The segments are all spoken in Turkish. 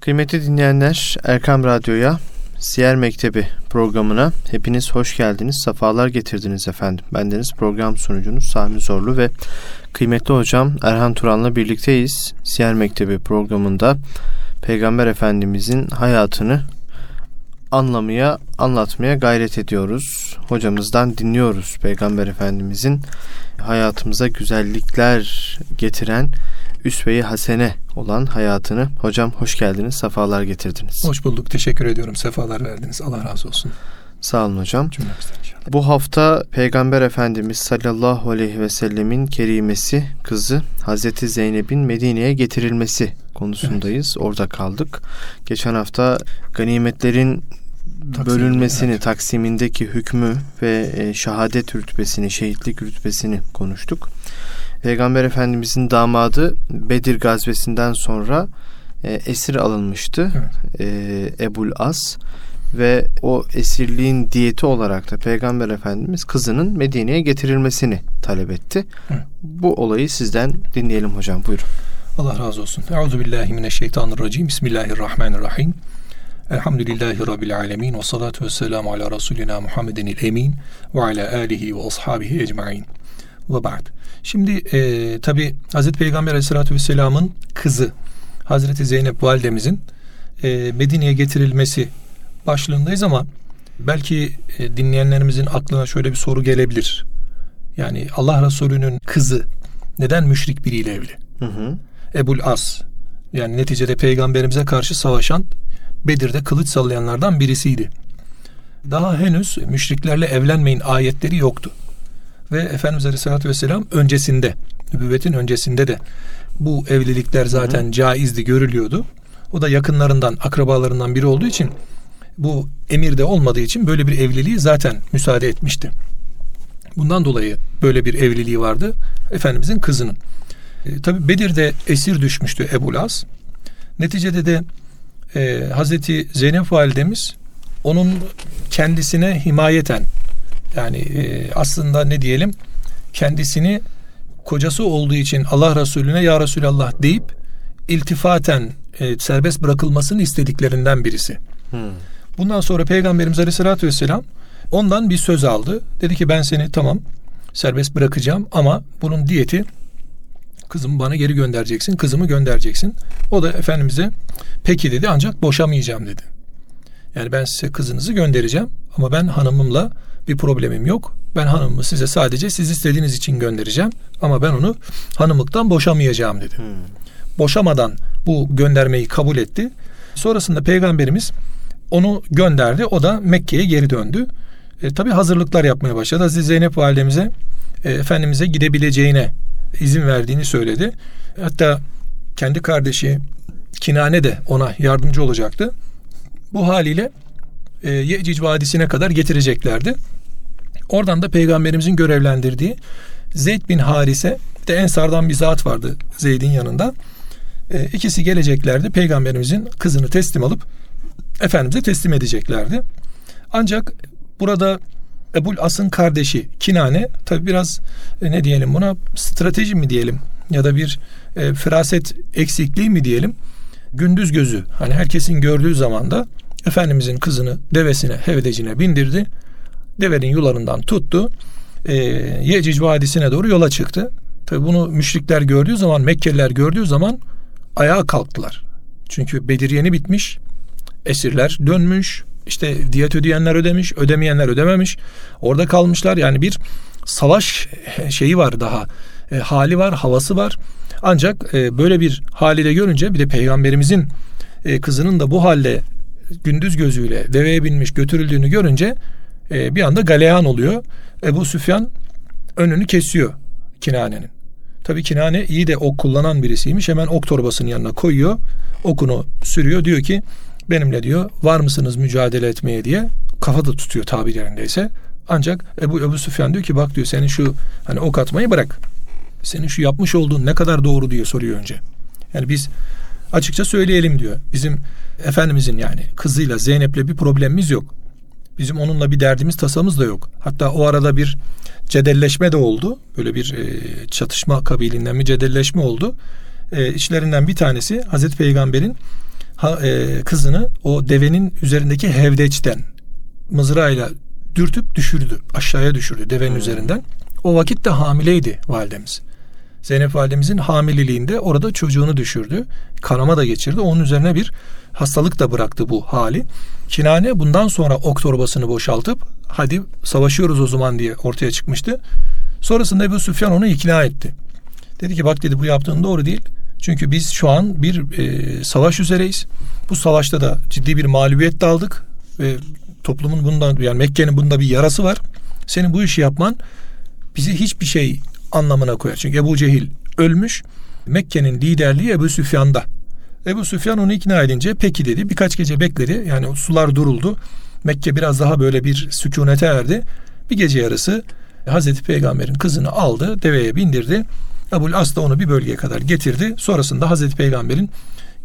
Kıymetli dinleyenler Erkam Radyo'ya Siyer Mektebi programına hepiniz hoş geldiniz, sefalar getirdiniz efendim. Bendeniz program sunucunuz Sami Zorlu ve kıymetli hocam Erhan Turan'la birlikteyiz. Siyer Mektebi programında Peygamber Efendimizin hayatını anlamaya, anlatmaya gayret ediyoruz. Hocamızdan dinliyoruz Peygamber Efendimizin hayatımıza güzellikler getiren üsve-i hasene olan hayatını. Hocam hoş geldiniz, sefalar getirdiniz. Hoş bulduk, teşekkür ediyorum. Sefalar verdiniz. Allah razı olsun. Sağ olun hocam. Bu hafta Peygamber Efendimiz sallallahu aleyhi ve sellemin kerimesi kızı Hazreti Zeynep'in Medine'ye getirilmesi konusundayız. Evet. Orada kaldık. Geçen hafta ganimetlerin Taksim, bölünmesini, evet. taksimindeki hükmü ve e, şehadet rütbesini, şehitlik rütbesini konuştuk. Peygamber Efendimizin damadı Bedir gazvesinden sonra e, esir alınmıştı. Evet. E, Ebul As ve o esirliğin diyeti olarak da Peygamber Efendimiz kızının Medine'ye getirilmesini talep etti. Evet. Bu olayı sizden dinleyelim hocam. Buyurun. Allah razı olsun. Euzu billahi mineşşeytanirracim. Bismillahirrahmanirrahim. Elhamdülillahi Rabbil alemin ve salatu ve selamu ala Resulina Muhammedin emin ve ala alihi ve ashabihi ecmain. Ve ba'd. Şimdi e, tabi Hazreti Peygamber aleyhissalatü vesselamın kızı Hazreti Zeynep validemizin e, Medine'ye getirilmesi başlığındayız ama belki e, dinleyenlerimizin aklına şöyle bir soru gelebilir. Yani Allah Resulü'nün kızı neden müşrik biriyle evli? Hı hı. Ebul As yani neticede peygamberimize karşı savaşan Bedir'de kılıç sallayanlardan birisiydi. Daha henüz müşriklerle evlenmeyin ayetleri yoktu. Ve Efendimiz Aleyhisselatü Vesselam öncesinde, nübüvvetin öncesinde de bu evlilikler zaten Hı-hı. caizdi, görülüyordu. O da yakınlarından, akrabalarından biri olduğu için bu emirde olmadığı için böyle bir evliliği zaten müsaade etmişti. Bundan dolayı böyle bir evliliği vardı Efendimizin kızının. E, Tabi Bedir'de esir düşmüştü Ebu Las. Neticede de e, Hazreti Zeynep validemiz onun kendisine himayeten yani e, aslında ne diyelim kendisini kocası olduğu için Allah Resulüne ya Resulallah deyip iltifaten e, serbest bırakılmasını istediklerinden birisi. Hmm. Bundan sonra Peygamberimiz Aleyhisselatü Vesselam ondan bir söz aldı. Dedi ki ben seni tamam serbest bırakacağım ama bunun diyeti kızımı bana geri göndereceksin, kızımı göndereceksin. O da Efendimiz'e peki dedi ancak boşamayacağım dedi. Yani ben size kızınızı göndereceğim ama ben hanımımla bir problemim yok. Ben hanımımı size sadece siz istediğiniz için göndereceğim ama ben onu hanımlıktan boşamayacağım dedi. Hmm. Boşamadan bu göndermeyi kabul etti. Sonrasında peygamberimiz onu gönderdi. O da Mekke'ye geri döndü. E, tabii hazırlıklar yapmaya başladı. Aziz Zeynep validemize e, Efendimiz'e gidebileceğine izin verdiğini söyledi. Hatta kendi kardeşi Kinane de ona yardımcı olacaktı. Bu haliyle e, Yecik Vadisi'ne kadar getireceklerdi. Oradan da peygamberimizin görevlendirdiği Zeyd bin Harise de Ensar'dan bir zat vardı Zeyd'in yanında. E, ikisi geleceklerdi. Peygamberimizin kızını teslim alıp Efendimiz'e teslim edeceklerdi. Ancak burada Ebul As'ın kardeşi Kinane tabi biraz e, ne diyelim buna strateji mi diyelim ya da bir e, firaset eksikliği mi diyelim gündüz gözü hani herkesin gördüğü zaman da Efendimizin kızını devesine hevedecine bindirdi devenin yularından tuttu e, Yecic Vadisi'ne doğru yola çıktı tabi bunu müşrikler gördüğü zaman Mekkeliler gördüğü zaman ayağa kalktılar çünkü Bedir yeni bitmiş esirler dönmüş işte diyet ödeyenler ödemiş, ödemeyenler ödememiş. Orada kalmışlar. Yani bir savaş şeyi var daha. E, hali var, havası var. Ancak e, böyle bir hali de görünce bir de peygamberimizin e, kızının da bu halde gündüz gözüyle deveye binmiş götürüldüğünü görünce e, bir anda galeyan oluyor. Ebu Süfyan önünü kesiyor Kinane'nin. Tabii Kinane iyi de ok kullanan birisiymiş. Hemen ok torbasının yanına koyuyor. Okunu sürüyor. Diyor ki benimle diyor var mısınız mücadele etmeye diye kafada tutuyor tabirlerindeyse. Ancak Ebu Ebu Süfyan diyor ki bak diyor senin şu hani ok atmayı bırak. Senin şu yapmış olduğun ne kadar doğru diye soruyor önce. Yani biz açıkça söyleyelim diyor. Bizim Efendimizin yani kızıyla Zeynep'le bir problemimiz yok. Bizim onunla bir derdimiz tasamız da yok. Hatta o arada bir cedelleşme de oldu. Böyle bir e, çatışma kabilinden bir cedelleşme oldu. E, içlerinden bir tanesi Hazreti Peygamber'in ha, e, kızını o devenin üzerindeki hevdeçten mızrağıyla dürtüp düşürdü. Aşağıya düşürdü devenin hmm. üzerinden. O vakit de hamileydi validemiz. Zeynep validemizin hamileliğinde orada çocuğunu düşürdü. Kanama da geçirdi. Onun üzerine bir hastalık da bıraktı bu hali. Kinane bundan sonra ok torbasını boşaltıp hadi savaşıyoruz o zaman diye ortaya çıkmıştı. Sonrasında Ebu Süfyan onu ikna etti. Dedi ki bak dedi bu yaptığın doğru değil. Çünkü biz şu an bir e, savaş üzereyiz. Bu savaşta da ciddi bir mağlubiyet de aldık ve toplumun bundan yani Mekke'nin bunda bir yarası var. Senin bu işi yapman bizi hiçbir şey anlamına koyar. Çünkü Ebu Cehil ölmüş. Mekke'nin liderliği Ebu Süfyan'da. Ebu Süfyan onu ikna edince peki dedi. Birkaç gece bekledi. Yani sular duruldu. Mekke biraz daha böyle bir sükunete erdi. Bir gece yarısı Hazreti Peygamber'in kızını aldı, deveye bindirdi. Ebul As da onu bir bölgeye kadar getirdi. Sonrasında Hazreti Peygamber'in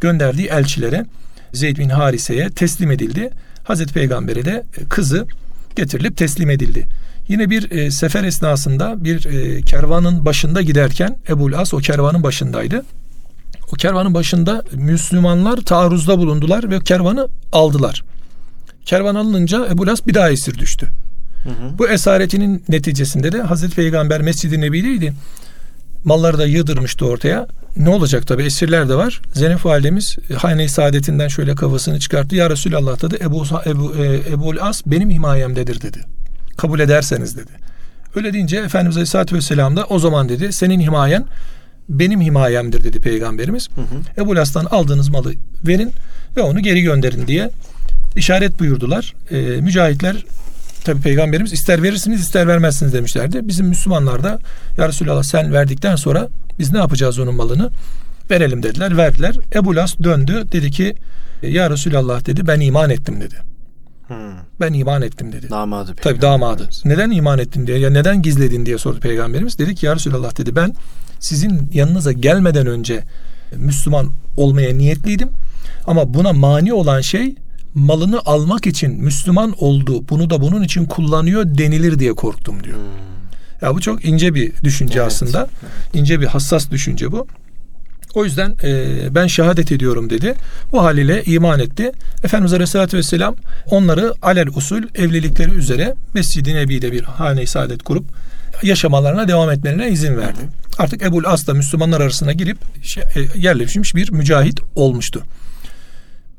gönderdiği elçilere Zeyd bin Harise'ye teslim edildi. Hazreti Peygamber'e de kızı getirilip teslim edildi. Yine bir e, sefer esnasında bir e, kervanın başında giderken Ebul As o kervanın başındaydı. O kervanın başında Müslümanlar taarruzda bulundular ve kervanı aldılar. Kervan alınınca Ebu Las bir daha esir düştü. Hı hı. Bu esaretinin neticesinde de Hazreti Peygamber Mescid-i Nebi'deydi. Malları da yığdırmıştı ortaya. Ne olacak tabi esirler de var. Zeynep validemiz hane saadetinden şöyle kafasını çıkarttı. Ya Resulallah dedi Ebu, Ebu, e, Ebu As benim himayemdedir dedi. Kabul ederseniz dedi. Öyle deyince Efendimiz Aleyhisselatü Vesselam da o zaman dedi senin himayen benim himayemdir dedi peygamberimiz. Hı hı. Ebu Las'tan aldığınız malı verin ve onu geri gönderin diye işaret buyurdular. E, mücahitler tabi peygamberimiz ister verirsiniz ister vermezsiniz demişlerdi. Bizim Müslümanlar da ya Resulallah sen verdikten sonra biz ne yapacağız onun malını? Verelim dediler. Verdiler. Ebu Las döndü. Dedi ki ya Resulallah dedi ben iman ettim dedi. Hmm. Ben iman ettim dedi. Damadı. Tabi damadı. Neden iman ettin diye ya neden gizledin diye sordu peygamberimiz. Dedi ki ya Resulallah dedi ben sizin yanınıza gelmeden önce Müslüman olmaya niyetliydim. Ama buna mani olan şey malını almak için Müslüman oldu. Bunu da bunun için kullanıyor denilir diye korktum diyor. Hmm. Ya bu çok ince bir düşünce evet, aslında. Evet. İnce bir hassas düşünce bu. O yüzden e, ben şehadet ediyorum dedi. Bu haliyle iman etti. Efendimiz Aleyhisselatü Vesselam onları alel usul evlilikleri üzere Mescid-i Nebi'de bir hane-i saadet kurup yaşamalarına devam etmelerine izin verdi. Artık Ebul As da Müslümanlar arasına girip e, yerleşmiş bir mücahit olmuştu.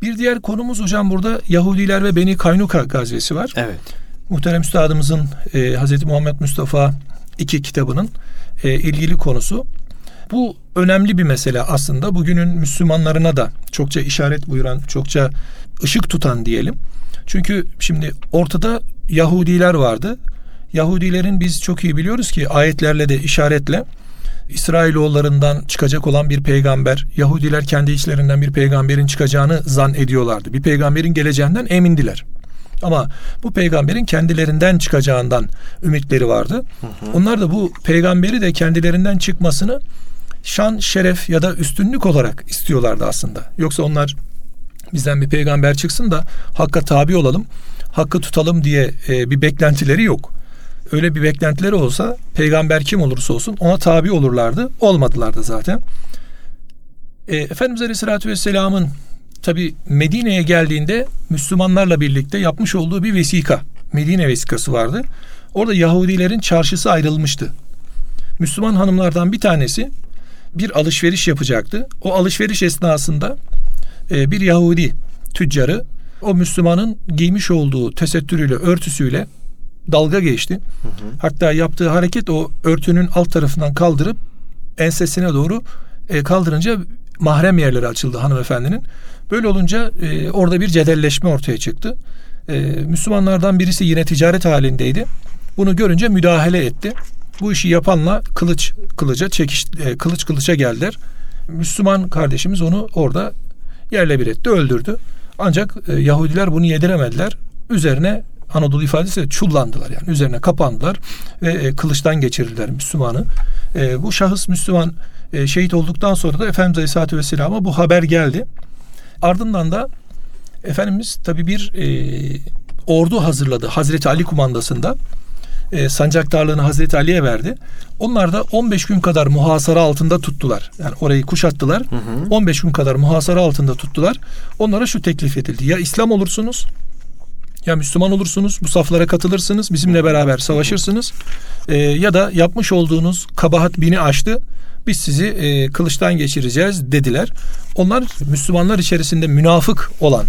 Bir diğer konumuz hocam burada Yahudiler ve Beni Kaynuka gazvesi var. Evet. Muhterem Üstadımızın e, Hz. Muhammed Mustafa iki kitabının e, ilgili konusu. Bu önemli bir mesele aslında. Bugünün Müslümanlarına da çokça işaret buyuran, çokça ışık tutan diyelim. Çünkü şimdi ortada Yahudiler vardı. Yahudilerin biz çok iyi biliyoruz ki ayetlerle de işaretle İsrailoğullarından çıkacak olan bir peygamber, Yahudiler kendi içlerinden bir peygamberin çıkacağını zan ediyorlardı. Bir peygamberin geleceğinden emindiler. Ama bu peygamberin kendilerinden çıkacağından ümitleri vardı. Hı hı. Onlar da bu peygamberi de kendilerinden çıkmasını şan, şeref ya da üstünlük olarak istiyorlardı aslında. Yoksa onlar bizden bir peygamber çıksın da hakka tabi olalım, hakkı tutalım diye e, bir beklentileri yok. Öyle bir beklentileri olsa peygamber kim olursa olsun ona tabi olurlardı. Olmadılar da zaten. E, Efendimiz Aleyhisselatü Vesselam'ın tabi Medine'ye geldiğinde Müslümanlarla birlikte yapmış olduğu bir vesika. Medine vesikası vardı. Orada Yahudilerin çarşısı ayrılmıştı. Müslüman hanımlardan bir tanesi bir alışveriş yapacaktı. O alışveriş esnasında e, bir Yahudi tüccarı o Müslümanın giymiş olduğu tesettürüyle, örtüsüyle dalga geçti. Hı hı. Hatta yaptığı hareket o örtünün alt tarafından kaldırıp ensesine doğru e, kaldırınca mahrem yerleri açıldı hanımefendinin. Böyle olunca e, orada bir cedelleşme ortaya çıktı. E, Müslümanlardan birisi yine ticaret halindeydi. Bunu görünce müdahale etti. Bu işi yapanla kılıç kılıca çekiş e, kılıç kılıça geldiler. Müslüman kardeşimiz onu orada yerle bir etti, öldürdü. Ancak e, Yahudiler bunu yediremediler. Üzerine Anadolu ifadesiyle çullandılar yani üzerine kapandılar ve e, kılıçtan geçirdiler Müslümanı. E, bu şahıs Müslüman e, şehit olduktan sonra da Efendimiz Aleyhisselatü Vesselam'a bu haber geldi. Ardından da Efendimiz tabi bir e, ordu hazırladı Hazreti Ali kumandasında. e, sancaktarlığını Hazreti Ali'ye verdi. Onlar da 15 gün kadar muhasara altında tuttular. Yani orayı kuşattılar. Hı hı. 15 gün kadar muhasara altında tuttular. Onlara şu teklif edildi. Ya İslam olursunuz ya Müslüman olursunuz, bu saflara katılırsınız, bizimle beraber savaşırsınız e, ya da yapmış olduğunuz kabahat bini aştı, biz sizi e, kılıçtan geçireceğiz dediler. Onlar Müslümanlar içerisinde münafık olan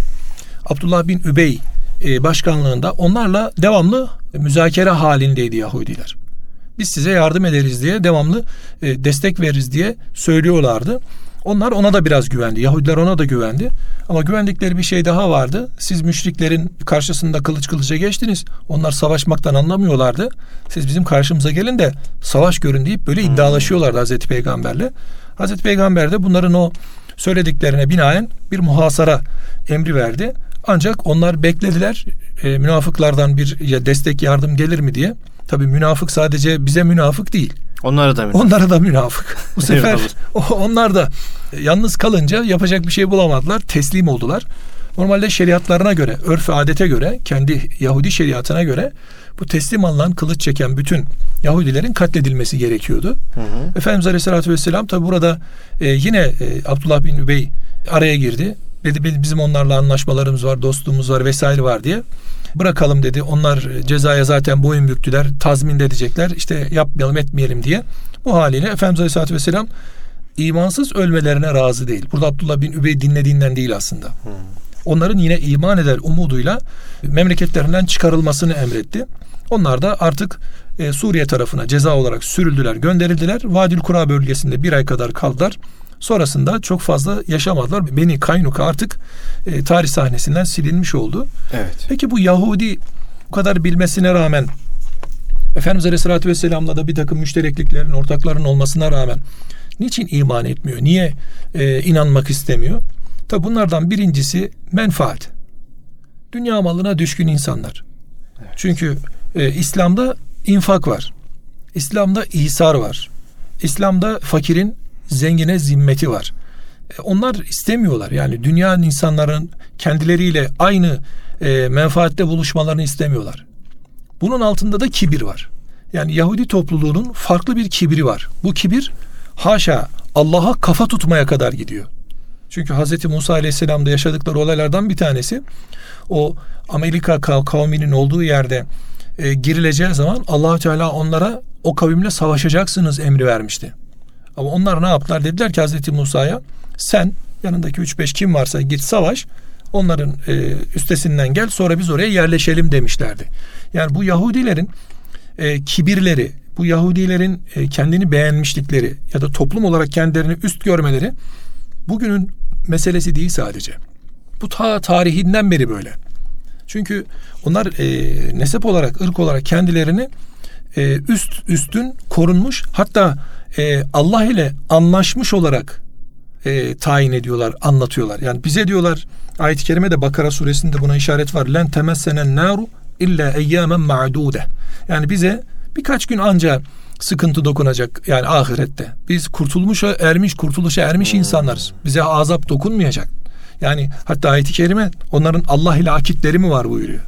Abdullah bin Übey e, başkanlığında onlarla devamlı müzakere halindeydi Yahudiler. Biz size yardım ederiz diye devamlı e, destek veririz diye söylüyorlardı. Onlar ona da biraz güvendi. Yahudiler ona da güvendi. Ama güvendikleri bir şey daha vardı. Siz müşriklerin karşısında kılıç kılıca geçtiniz. Onlar savaşmaktan anlamıyorlardı. Siz bizim karşımıza gelin de savaş görün deyip böyle hmm. iddialaşıyorlardı Hazreti Peygamberle. Hazreti Peygamber de bunların o söylediklerine binaen bir muhasara emri verdi. Ancak onlar beklediler e, münafıklardan bir ya destek yardım gelir mi diye. Tabi münafık sadece bize münafık değil. Onlara da münafık. Onlara da münafık. Bu sefer onlar da yalnız kalınca yapacak bir şey bulamadılar. Teslim oldular. Normalde şeriatlarına göre, örf adete göre, kendi Yahudi şeriatına göre bu teslim alınan kılıç çeken bütün Yahudilerin katledilmesi gerekiyordu. Hı hı. Efendimiz Aleyhisselatü Vesselam tabi burada e, yine e, Abdullah bin Übey araya girdi. Dedi bizim onlarla anlaşmalarımız var, dostluğumuz var vesaire var diye. Bırakalım dedi. Onlar cezaya zaten boyun büktüler. Tazmin edecekler. İşte yapmayalım etmeyelim diye. Bu haliyle Efendimiz Aleyhisselatü Vesselam imansız ölmelerine razı değil. Burada Abdullah bin Übey dinlediğinden değil aslında. Hmm. Onların yine iman eder umuduyla memleketlerinden çıkarılmasını emretti. Onlar da artık e, Suriye tarafına ceza olarak sürüldüler, gönderildiler. Vadil Kura bölgesinde bir ay kadar kaldılar. Sonrasında çok fazla yaşamadılar. Beni Kaynuka artık e, tarih sahnesinden silinmiş oldu. Evet. Peki bu Yahudi bu kadar bilmesine rağmen Efendimiz Aleyhisselatü Vesselam'la da bir takım müşterekliklerin, ortakların olmasına rağmen niçin iman etmiyor? Niye e, inanmak istemiyor? Tabi bunlardan birincisi menfaat. Dünya malına düşkün insanlar. Evet. Çünkü e, İslam'da infak var. İslam'da İsar var. İslam'da fakirin zengine zimmeti var. E, onlar istemiyorlar. Yani dünyanın insanların kendileriyle aynı e, menfaatte buluşmalarını istemiyorlar. Bunun altında da kibir var. Yani Yahudi topluluğunun farklı bir kibri var. Bu kibir haşa Allah'a kafa tutmaya kadar gidiyor. Çünkü Hz. Musa Aleyhisselam'da yaşadıkları olaylardan bir tanesi o Amerika kavminin olduğu yerde e, girileceği zaman Allahü Teala onlara o kavimle savaşacaksınız emri vermişti. Ama onlar ne yaptılar? Dediler ki Hazreti Musa'ya sen yanındaki 3-5 kim varsa git savaş onların e, üstesinden gel sonra biz oraya yerleşelim demişlerdi. Yani bu Yahudilerin e, kibirleri, bu Yahudilerin e, kendini beğenmişlikleri ya da toplum olarak kendilerini üst görmeleri bugünün meselesi değil sadece. Bu ta tarihinden beri böyle. Çünkü onlar e, nesep olarak, ırk olarak kendilerini e, üst üstün korunmuş hatta e, Allah ile anlaşmış olarak e, tayin ediyorlar, anlatıyorlar. Yani bize diyorlar ayet-i kerimede Bakara suresinde buna işaret var. Len temessenen naru illa eyyamen ma'dude. Yani bize birkaç gün anca sıkıntı dokunacak yani ahirette. Biz kurtulmuşa ermiş, kurtuluşa ermiş hmm. insanlarız. Bize azap dokunmayacak. Yani hatta ayet-i kerime onların Allah ile akitleri mi var buyuruyor.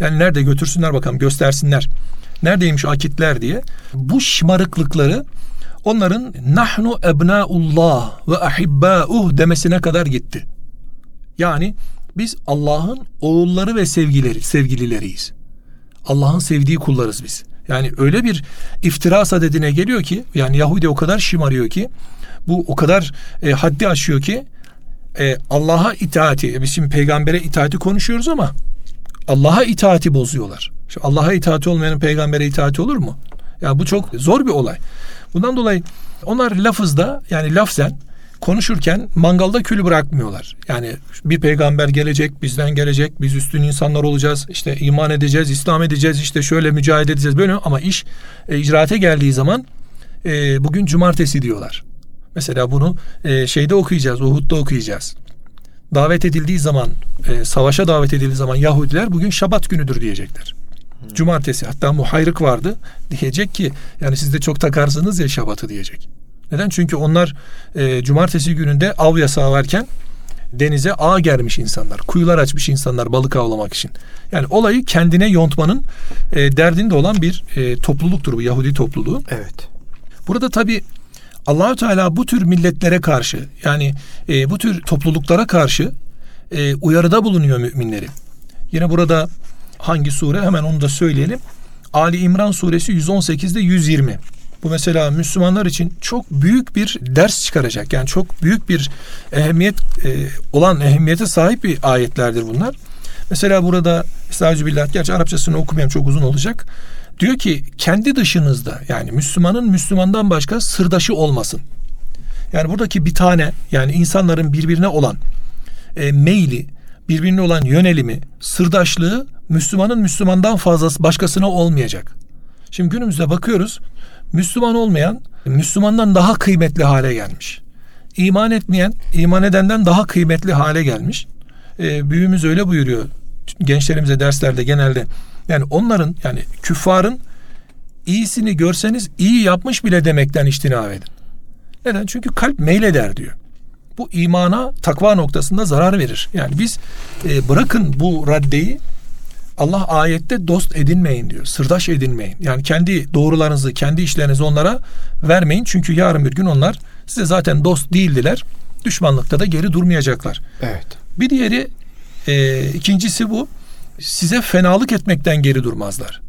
Yani nerede götürsünler bakalım göstersinler. Neredeymiş akitler diye. Bu şımarıklıkları onların nahnu ebnaullah ve ahibbauh demesine kadar gitti. Yani biz Allah'ın oğulları ve sevgileri, sevgilileriyiz. Allah'ın sevdiği kullarız biz. Yani öyle bir iftira sadedine geliyor ki yani Yahudi o kadar şımarıyor ki bu o kadar e, haddi aşıyor ki e, Allah'a itaati biz şimdi peygambere itaati konuşuyoruz ama Allah'a itaati bozuyorlar. Allah'a itaati olmayanın peygambere itaati olur mu? Ya bu çok zor bir olay. Bundan dolayı onlar lafızda yani lafzen konuşurken mangalda külü bırakmıyorlar. Yani bir peygamber gelecek, bizden gelecek, biz üstün insanlar olacağız, işte iman edeceğiz, İslam edeceğiz, işte şöyle mücadele edeceğiz böyle ama iş e, icraate geldiği zaman e, bugün cumartesi diyorlar. Mesela bunu e, şeyde okuyacağız, Uhud'da okuyacağız. Davet edildiği zaman, e, savaşa davet edildiği zaman Yahudiler bugün Şabat günüdür diyecekler. Cumartesi hatta muhayrık vardı. Diyecek ki yani siz de çok takarsınız ya şabatı diyecek. Neden? Çünkü onlar e, cumartesi gününde av yasağı varken denize ağ germiş insanlar, kuyular açmış insanlar balık avlamak için. Yani olayı kendine yontmanın e, derdinde olan bir e, topluluktur bu Yahudi topluluğu. Evet. Burada tabi Allahü Teala bu tür milletlere karşı yani e, bu tür topluluklara karşı e, uyarıda bulunuyor müminleri. Yine burada hangi sure hemen onu da söyleyelim. Ali İmran suresi 118'de 120. Bu mesela Müslümanlar için çok büyük bir ders çıkaracak. Yani çok büyük bir ehemmiyet e, olan ehemmiyete sahip bir ayetlerdir bunlar. Mesela burada Estağfirullah gerçi Arapçasını okumayayım çok uzun olacak. Diyor ki kendi dışınızda yani Müslümanın Müslümandan başka sırdaşı olmasın. Yani buradaki bir tane yani insanların birbirine olan e, meyli, birbirine olan yönelimi, sırdaşlığı Müslümanın Müslümandan fazlası başkasına olmayacak. Şimdi günümüzde bakıyoruz Müslüman olmayan Müslümandan daha kıymetli hale gelmiş. İman etmeyen iman edenden daha kıymetli hale gelmiş. E, büyüğümüz öyle buyuruyor gençlerimize derslerde genelde. Yani onların yani küffarın iyisini görseniz iyi yapmış bile demekten iştinav edin. Neden? Çünkü kalp meyleder diyor. Bu imana takva noktasında zarar verir. Yani biz e, bırakın bu raddeyi Allah ayette dost edinmeyin diyor. Sırdaş edinmeyin. Yani kendi doğrularınızı, kendi işlerinizi onlara vermeyin. Çünkü yarın bir gün onlar size zaten dost değildiler. Düşmanlıkta da geri durmayacaklar. Evet. Bir diğeri e, ikincisi bu. Size fenalık etmekten geri durmazlar.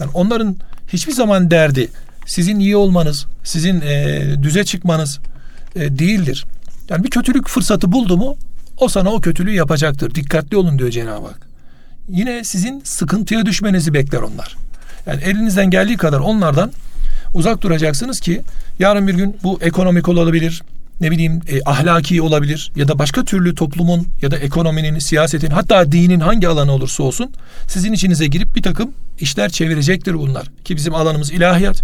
Yani onların hiçbir zaman derdi sizin iyi olmanız, sizin e, düze çıkmanız e, değildir. Yani bir kötülük fırsatı buldu mu o sana o kötülüğü yapacaktır. Dikkatli olun diyor Cenab-ı Hak yine sizin sıkıntıya düşmenizi bekler onlar. Yani elinizden geldiği kadar onlardan uzak duracaksınız ki yarın bir gün bu ekonomik olabilir, ne bileyim e, ahlaki olabilir ya da başka türlü toplumun ya da ekonominin, siyasetin hatta dinin hangi alanı olursa olsun sizin içinize girip bir takım işler çevirecektir bunlar. Ki bizim alanımız ilahiyat.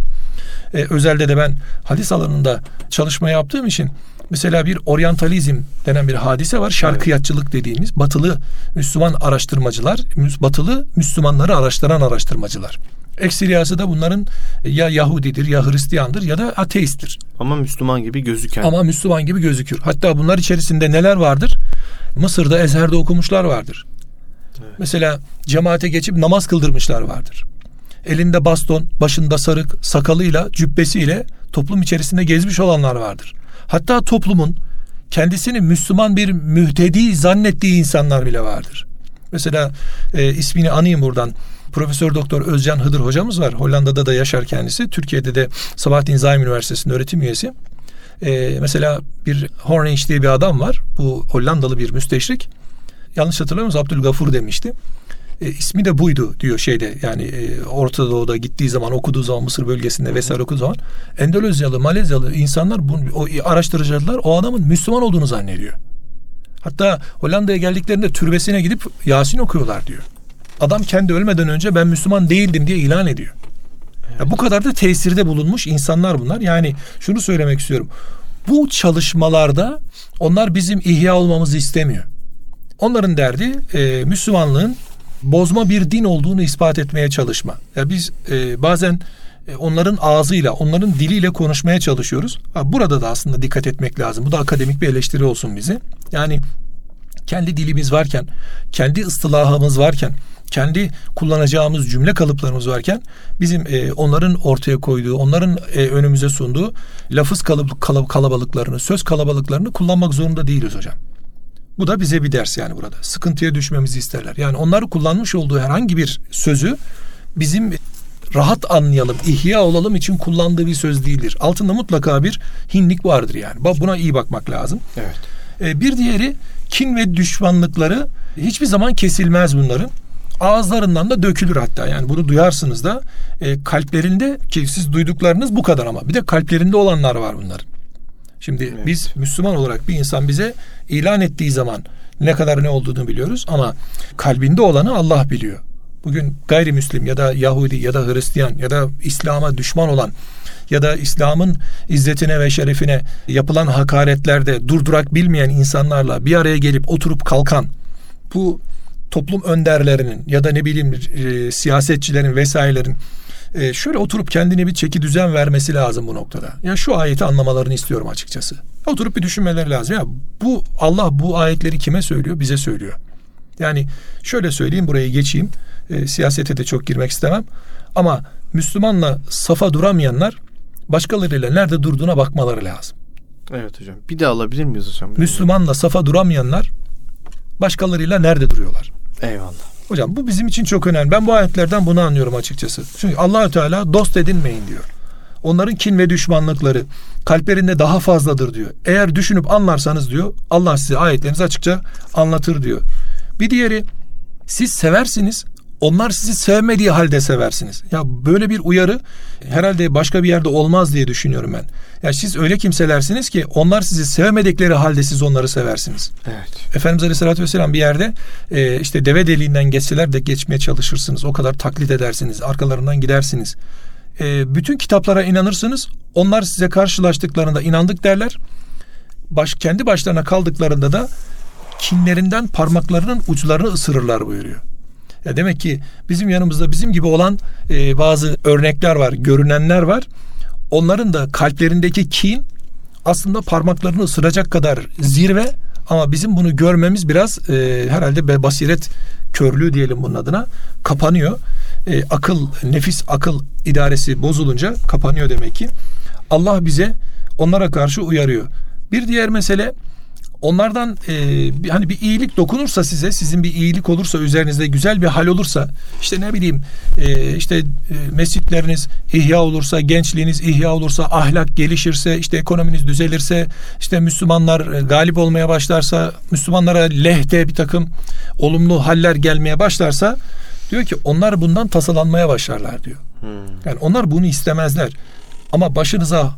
E, özelde de ben hadis alanında çalışma yaptığım için Mesela bir oryantalizm denen bir hadise var. Şarkıyatçılık dediğimiz batılı Müslüman araştırmacılar, batılı Müslümanları araştıran araştırmacılar. Ekseriyası da bunların ya Yahudidir ya Hristiyandır ya da ateisttir. Ama Müslüman gibi gözüken. Ama Müslüman gibi gözükür. Hatta bunlar içerisinde neler vardır? Mısır'da Ezher'de okumuşlar vardır. Evet. Mesela cemaate geçip namaz kıldırmışlar vardır. Elinde baston, başında sarık, sakalıyla, cübbesiyle toplum içerisinde gezmiş olanlar vardır. Hatta toplumun kendisini Müslüman bir mühtedi zannettiği insanlar bile vardır. Mesela e, ismini anayım buradan. Profesör Doktor Özcan Hıdır hocamız var. Hollanda'da da yaşar kendisi. Türkiye'de de Sabahattin Zaim Üniversitesi'nde öğretim üyesi. E, mesela bir Hornich diye bir adam var. Bu Hollandalı bir müsteşrik. Yanlış hatırlamıyorsam Abdülgafur demişti. E, ismi de buydu diyor şeyde yani e, Orta Doğu'da gittiği zaman okuduğu zaman Mısır bölgesinde vesaire okuduğu zaman Endonezyalı, Malezyalı insanlar bu, o araştırıcılar o adamın Müslüman olduğunu zannediyor. Hatta Hollanda'ya geldiklerinde türbesine gidip Yasin okuyorlar diyor. Adam kendi ölmeden önce ben Müslüman değildim diye ilan ediyor. Evet. Ya bu kadar da tesirde bulunmuş insanlar bunlar. Yani şunu söylemek istiyorum. Bu çalışmalarda onlar bizim ihya olmamızı istemiyor. Onların derdi e, Müslümanlığın bozma bir din olduğunu ispat etmeye çalışma. Ya biz e, bazen e, onların ağzıyla, onların diliyle konuşmaya çalışıyoruz. Ha, burada da aslında dikkat etmek lazım. Bu da akademik bir eleştiri olsun bize. Yani kendi dilimiz varken, kendi ıstılahımız varken, kendi kullanacağımız cümle kalıplarımız varken bizim e, onların ortaya koyduğu, onların e, önümüze sunduğu lafız kalıp, kalabalıklarını, söz kalabalıklarını kullanmak zorunda değiliz hocam. Bu da bize bir ders yani burada. Sıkıntıya düşmemizi isterler. Yani onları kullanmış olduğu herhangi bir sözü bizim rahat anlayalım, ihya olalım için kullandığı bir söz değildir. Altında mutlaka bir hinlik vardır yani. Buna iyi bakmak lazım. Evet. Ee, bir diğeri kin ve düşmanlıkları hiçbir zaman kesilmez bunların. Ağızlarından da dökülür hatta. Yani bunu duyarsınız da e, kalplerinde ki siz duyduklarınız bu kadar ama bir de kalplerinde olanlar var bunların. Şimdi evet. biz Müslüman olarak bir insan bize ilan ettiği zaman ne kadar ne olduğunu biliyoruz ama kalbinde olanı Allah biliyor. Bugün gayrimüslim ya da Yahudi ya da Hristiyan ya da İslam'a düşman olan ya da İslam'ın izzetine ve şerefine yapılan hakaretlerde durdurak bilmeyen insanlarla bir araya gelip oturup kalkan bu toplum önderlerinin ya da ne bileyim e, siyasetçilerin vesairelerin e, şöyle oturup kendine bir çeki düzen vermesi lazım bu noktada. Ya şu ayeti anlamalarını istiyorum açıkçası. Oturup bir düşünmeleri lazım. Ya bu Allah bu ayetleri kime söylüyor? Bize söylüyor. Yani şöyle söyleyeyim burayı geçeyim. E, siyasete de çok girmek istemem. Ama Müslümanla safa duramayanlar başkalarıyla nerede durduğuna bakmaları lazım. Evet hocam. Bir de alabilir miyiz hocam? Müslümanla safa duramayanlar başkalarıyla nerede duruyorlar? Eyvallah. Hocam bu bizim için çok önemli. Ben bu ayetlerden bunu anlıyorum açıkçası. Çünkü Allahü Teala dost edinmeyin diyor. Onların kin ve düşmanlıkları kalplerinde daha fazladır diyor. Eğer düşünüp anlarsanız diyor Allah size ayetlerinizi açıkça anlatır diyor. Bir diğeri siz seversiniz onlar sizi sevmediği halde seversiniz. Ya böyle bir uyarı herhalde başka bir yerde olmaz diye düşünüyorum ben. Ya siz öyle kimselersiniz ki onlar sizi sevmedikleri halde siz onları seversiniz. Evet. Efendimiz Aleyhisselatü Vesselam bir yerde e, işte deve deliğinden geçseler de geçmeye çalışırsınız. O kadar taklit edersiniz. Arkalarından gidersiniz. E, bütün kitaplara inanırsınız. Onlar size karşılaştıklarında inandık derler. Baş, kendi başlarına kaldıklarında da kinlerinden parmaklarının uçlarını ısırırlar buyuruyor. Ya demek ki bizim yanımızda bizim gibi olan e, bazı örnekler var, görünenler var. Onların da kalplerindeki kin aslında parmaklarını ısıracak kadar zirve ama bizim bunu görmemiz biraz e, herhalde basiret körlüğü diyelim bunun adına kapanıyor. E, akıl, nefis akıl idaresi bozulunca kapanıyor demek ki. Allah bize onlara karşı uyarıyor. Bir diğer mesele onlardan e, bir, hani bir iyilik dokunursa size sizin bir iyilik olursa üzerinizde güzel bir hal olursa işte ne bileyim e, işte e, mescitleriniz ihya olursa gençliğiniz ihya olursa ahlak gelişirse işte ekonominiz düzelirse işte Müslümanlar e, galip olmaya başlarsa Müslümanlara lehte bir takım olumlu haller gelmeye başlarsa diyor ki onlar bundan tasalanmaya başlarlar diyor. Hmm. Yani onlar bunu istemezler. Ama başınıza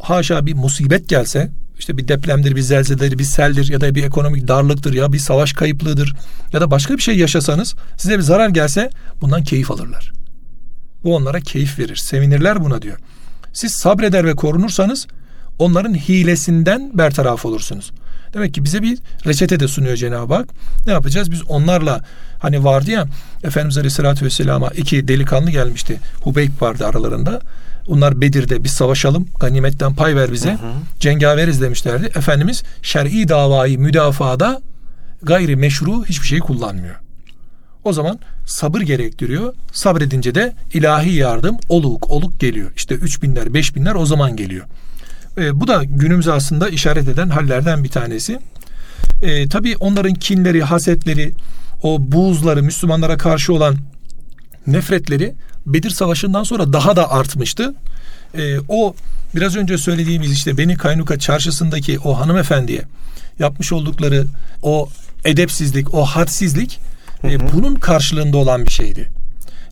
haşa bir musibet gelse işte bir depremdir, bir zelzeledir, bir seldir ya da bir ekonomik darlıktır ya bir savaş kayıplığıdır ya da başka bir şey yaşasanız size bir zarar gelse bundan keyif alırlar. Bu onlara keyif verir, sevinirler buna diyor. Siz sabreder ve korunursanız onların hilesinden bertaraf olursunuz. Demek ki bize bir reçete de sunuyor Cenab-ı Hak. Ne yapacağız? Biz onlarla hani vardı ya Efendimiz Aleyhisselatü Vesselam'a iki delikanlı gelmişti. Hubeyb vardı aralarında. Bunlar Bedir'de bir savaşalım. Ganimetten pay ver bize. Hı hı. Cengaveriz demişlerdi. Efendimiz şer'i davayı müdafada gayri meşru hiçbir şey kullanmıyor. O zaman sabır gerektiriyor. Sabredince de ilahi yardım oluk oluk geliyor. İşte üç binler, beş binler o zaman geliyor. E, bu da günümüze aslında işaret eden hallerden bir tanesi. E, tabii onların kinleri, hasetleri, o buğzları, Müslümanlara karşı olan nefretleri Bedir Savaşı'ndan sonra daha da artmıştı. E, o biraz önce söylediğimiz işte Beni Kaynuka çarşısındaki o hanımefendiye yapmış oldukları o edepsizlik, o hadsizlik e, bunun karşılığında olan bir şeydi.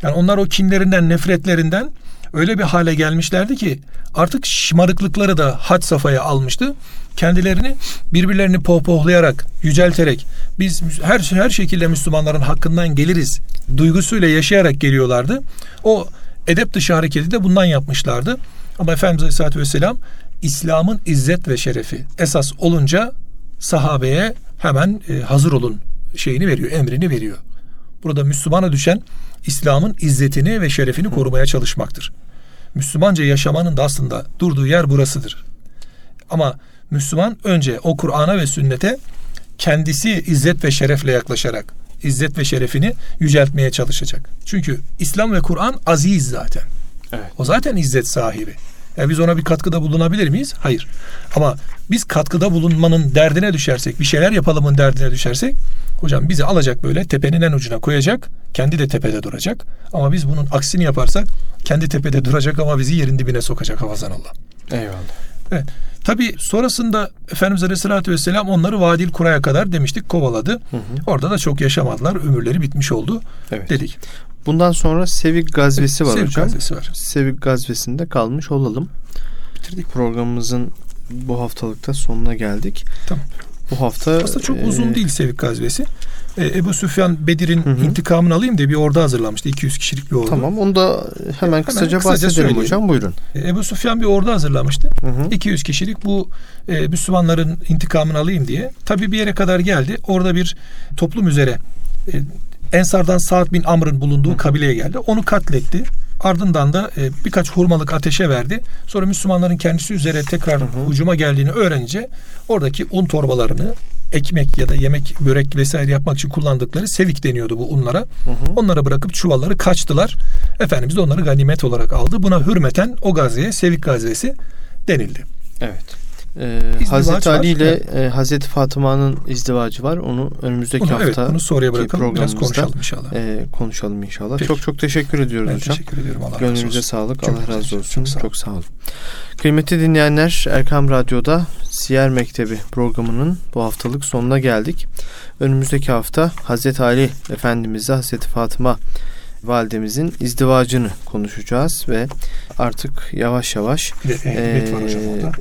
Yani onlar o kinlerinden, nefretlerinden öyle bir hale gelmişlerdi ki artık şımarıklıkları da had safhaya almıştı. Kendilerini birbirlerini pohpohlayarak, yücelterek biz her her şekilde Müslümanların hakkından geliriz duygusuyla yaşayarak geliyorlardı. O edep dışı hareketi de bundan yapmışlardı. Ama Efendimiz Aleyhisselatü Vesselam İslam'ın izzet ve şerefi esas olunca sahabeye hemen e, hazır olun şeyini veriyor, emrini veriyor. Burada Müslümana düşen İslam'ın izzetini ve şerefini korumaya çalışmaktır. Müslümanca yaşamanın da aslında durduğu yer burasıdır. Ama Müslüman önce o Kur'an'a ve sünnete kendisi izzet ve şerefle yaklaşarak izzet ve şerefini yüceltmeye çalışacak. Çünkü İslam ve Kur'an aziz zaten. Evet. O zaten izzet sahibi. Yani biz ona bir katkıda bulunabilir miyiz? Hayır. Ama biz katkıda bulunmanın derdine düşersek, bir şeyler yapalımın derdine düşersek, hocam bizi alacak böyle tepenin en ucuna koyacak, kendi de tepede duracak. Ama biz bunun aksini yaparsak, kendi tepede duracak ama bizi yerin dibine sokacak hafazan Allah. Eyvallah. Evet. Tabi sonrasında Efendimiz Aleyhisselatü Vesselam onları Vadil Kura'ya kadar demiştik kovaladı. Hı hı. Orada da çok yaşamadılar. Ömürleri bitmiş oldu evet. dedik. Bundan sonra Sevik gazvesi var Sevik hocam. gazvesi var. Sevik gazvesinde kalmış olalım. Bitirdik programımızın bu haftalıkta sonuna geldik. Tamam. Bu hafta aslında çok e, uzun değil Sevik gazvesi. E, Ebu Süfyan Bedir'in hı hı. intikamını alayım diye bir ordu hazırlamıştı. 200 kişilik bir ordu. Tamam onu da hemen kısaca, hemen kısaca bahsedelim söyleyeyim. hocam buyurun. E, Ebu Süfyan bir ordu hazırlamıştı. Hı hı. 200 kişilik bu e, Müslümanların intikamını alayım diye. Tabii bir yere kadar geldi. Orada bir toplum üzere e, Ensardan Sa'd bin Amr'ın bulunduğu kabileye geldi. Onu katletti. Ardından da e, birkaç hurmalık ateşe verdi. Sonra Müslümanların kendisi üzere tekrar hücuma geldiğini öğrenince oradaki un torbalarını ekmek ya da yemek, börek vesaire yapmak için kullandıkları sevik deniyordu bu unlara. Onlara bırakıp çuvalları kaçtılar. Efendimiz de onları ganimet olarak aldı. Buna hürmeten o gazveye sevik gazvesi denildi. Evet. Ee, Hazreti Ali ile Evet. e, Hazreti Fatıma'nın izdivacı var. Onu önümüzdeki evet, hafta bunu soruya bırakalım. Biraz konuşalım inşallah. e, konuşalım inşallah. Peki. Çok çok teşekkür ediyoruz ben hocam. teşekkür ediyorum. Allah razı Gönlünüze olsun. sağlık. Çok Allah razı olsun. Çok sağ olun. Çok sağ olun. Kıymetli dinleyenler Erkam Radyo'da Siyer Mektebi programının bu haftalık sonuna geldik. Önümüzdeki hafta Hazreti Ali Efendimiz'le Hazreti Fatıma validemizin izdivacını konuşacağız ve artık yavaş yavaş Bir de beyt var hocam orada.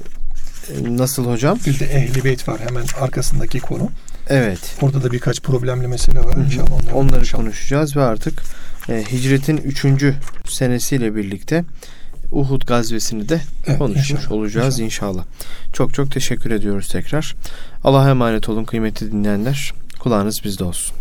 Nasıl hocam? Bir de ehli beyt var hemen arkasındaki konu. Evet. Orada da birkaç problemli mesele var. İnşallah onları, Onları konuşalım. konuşacağız ve artık e, hicretin 3. senesiyle birlikte Uhud gazvesini de Evet, konuşmuş inşallah, olacağız inşallah. Çok çok teşekkür ediyoruz tekrar. Allah'a emanet olun kıymetli dinleyenler. Kulağınız bizde olsun.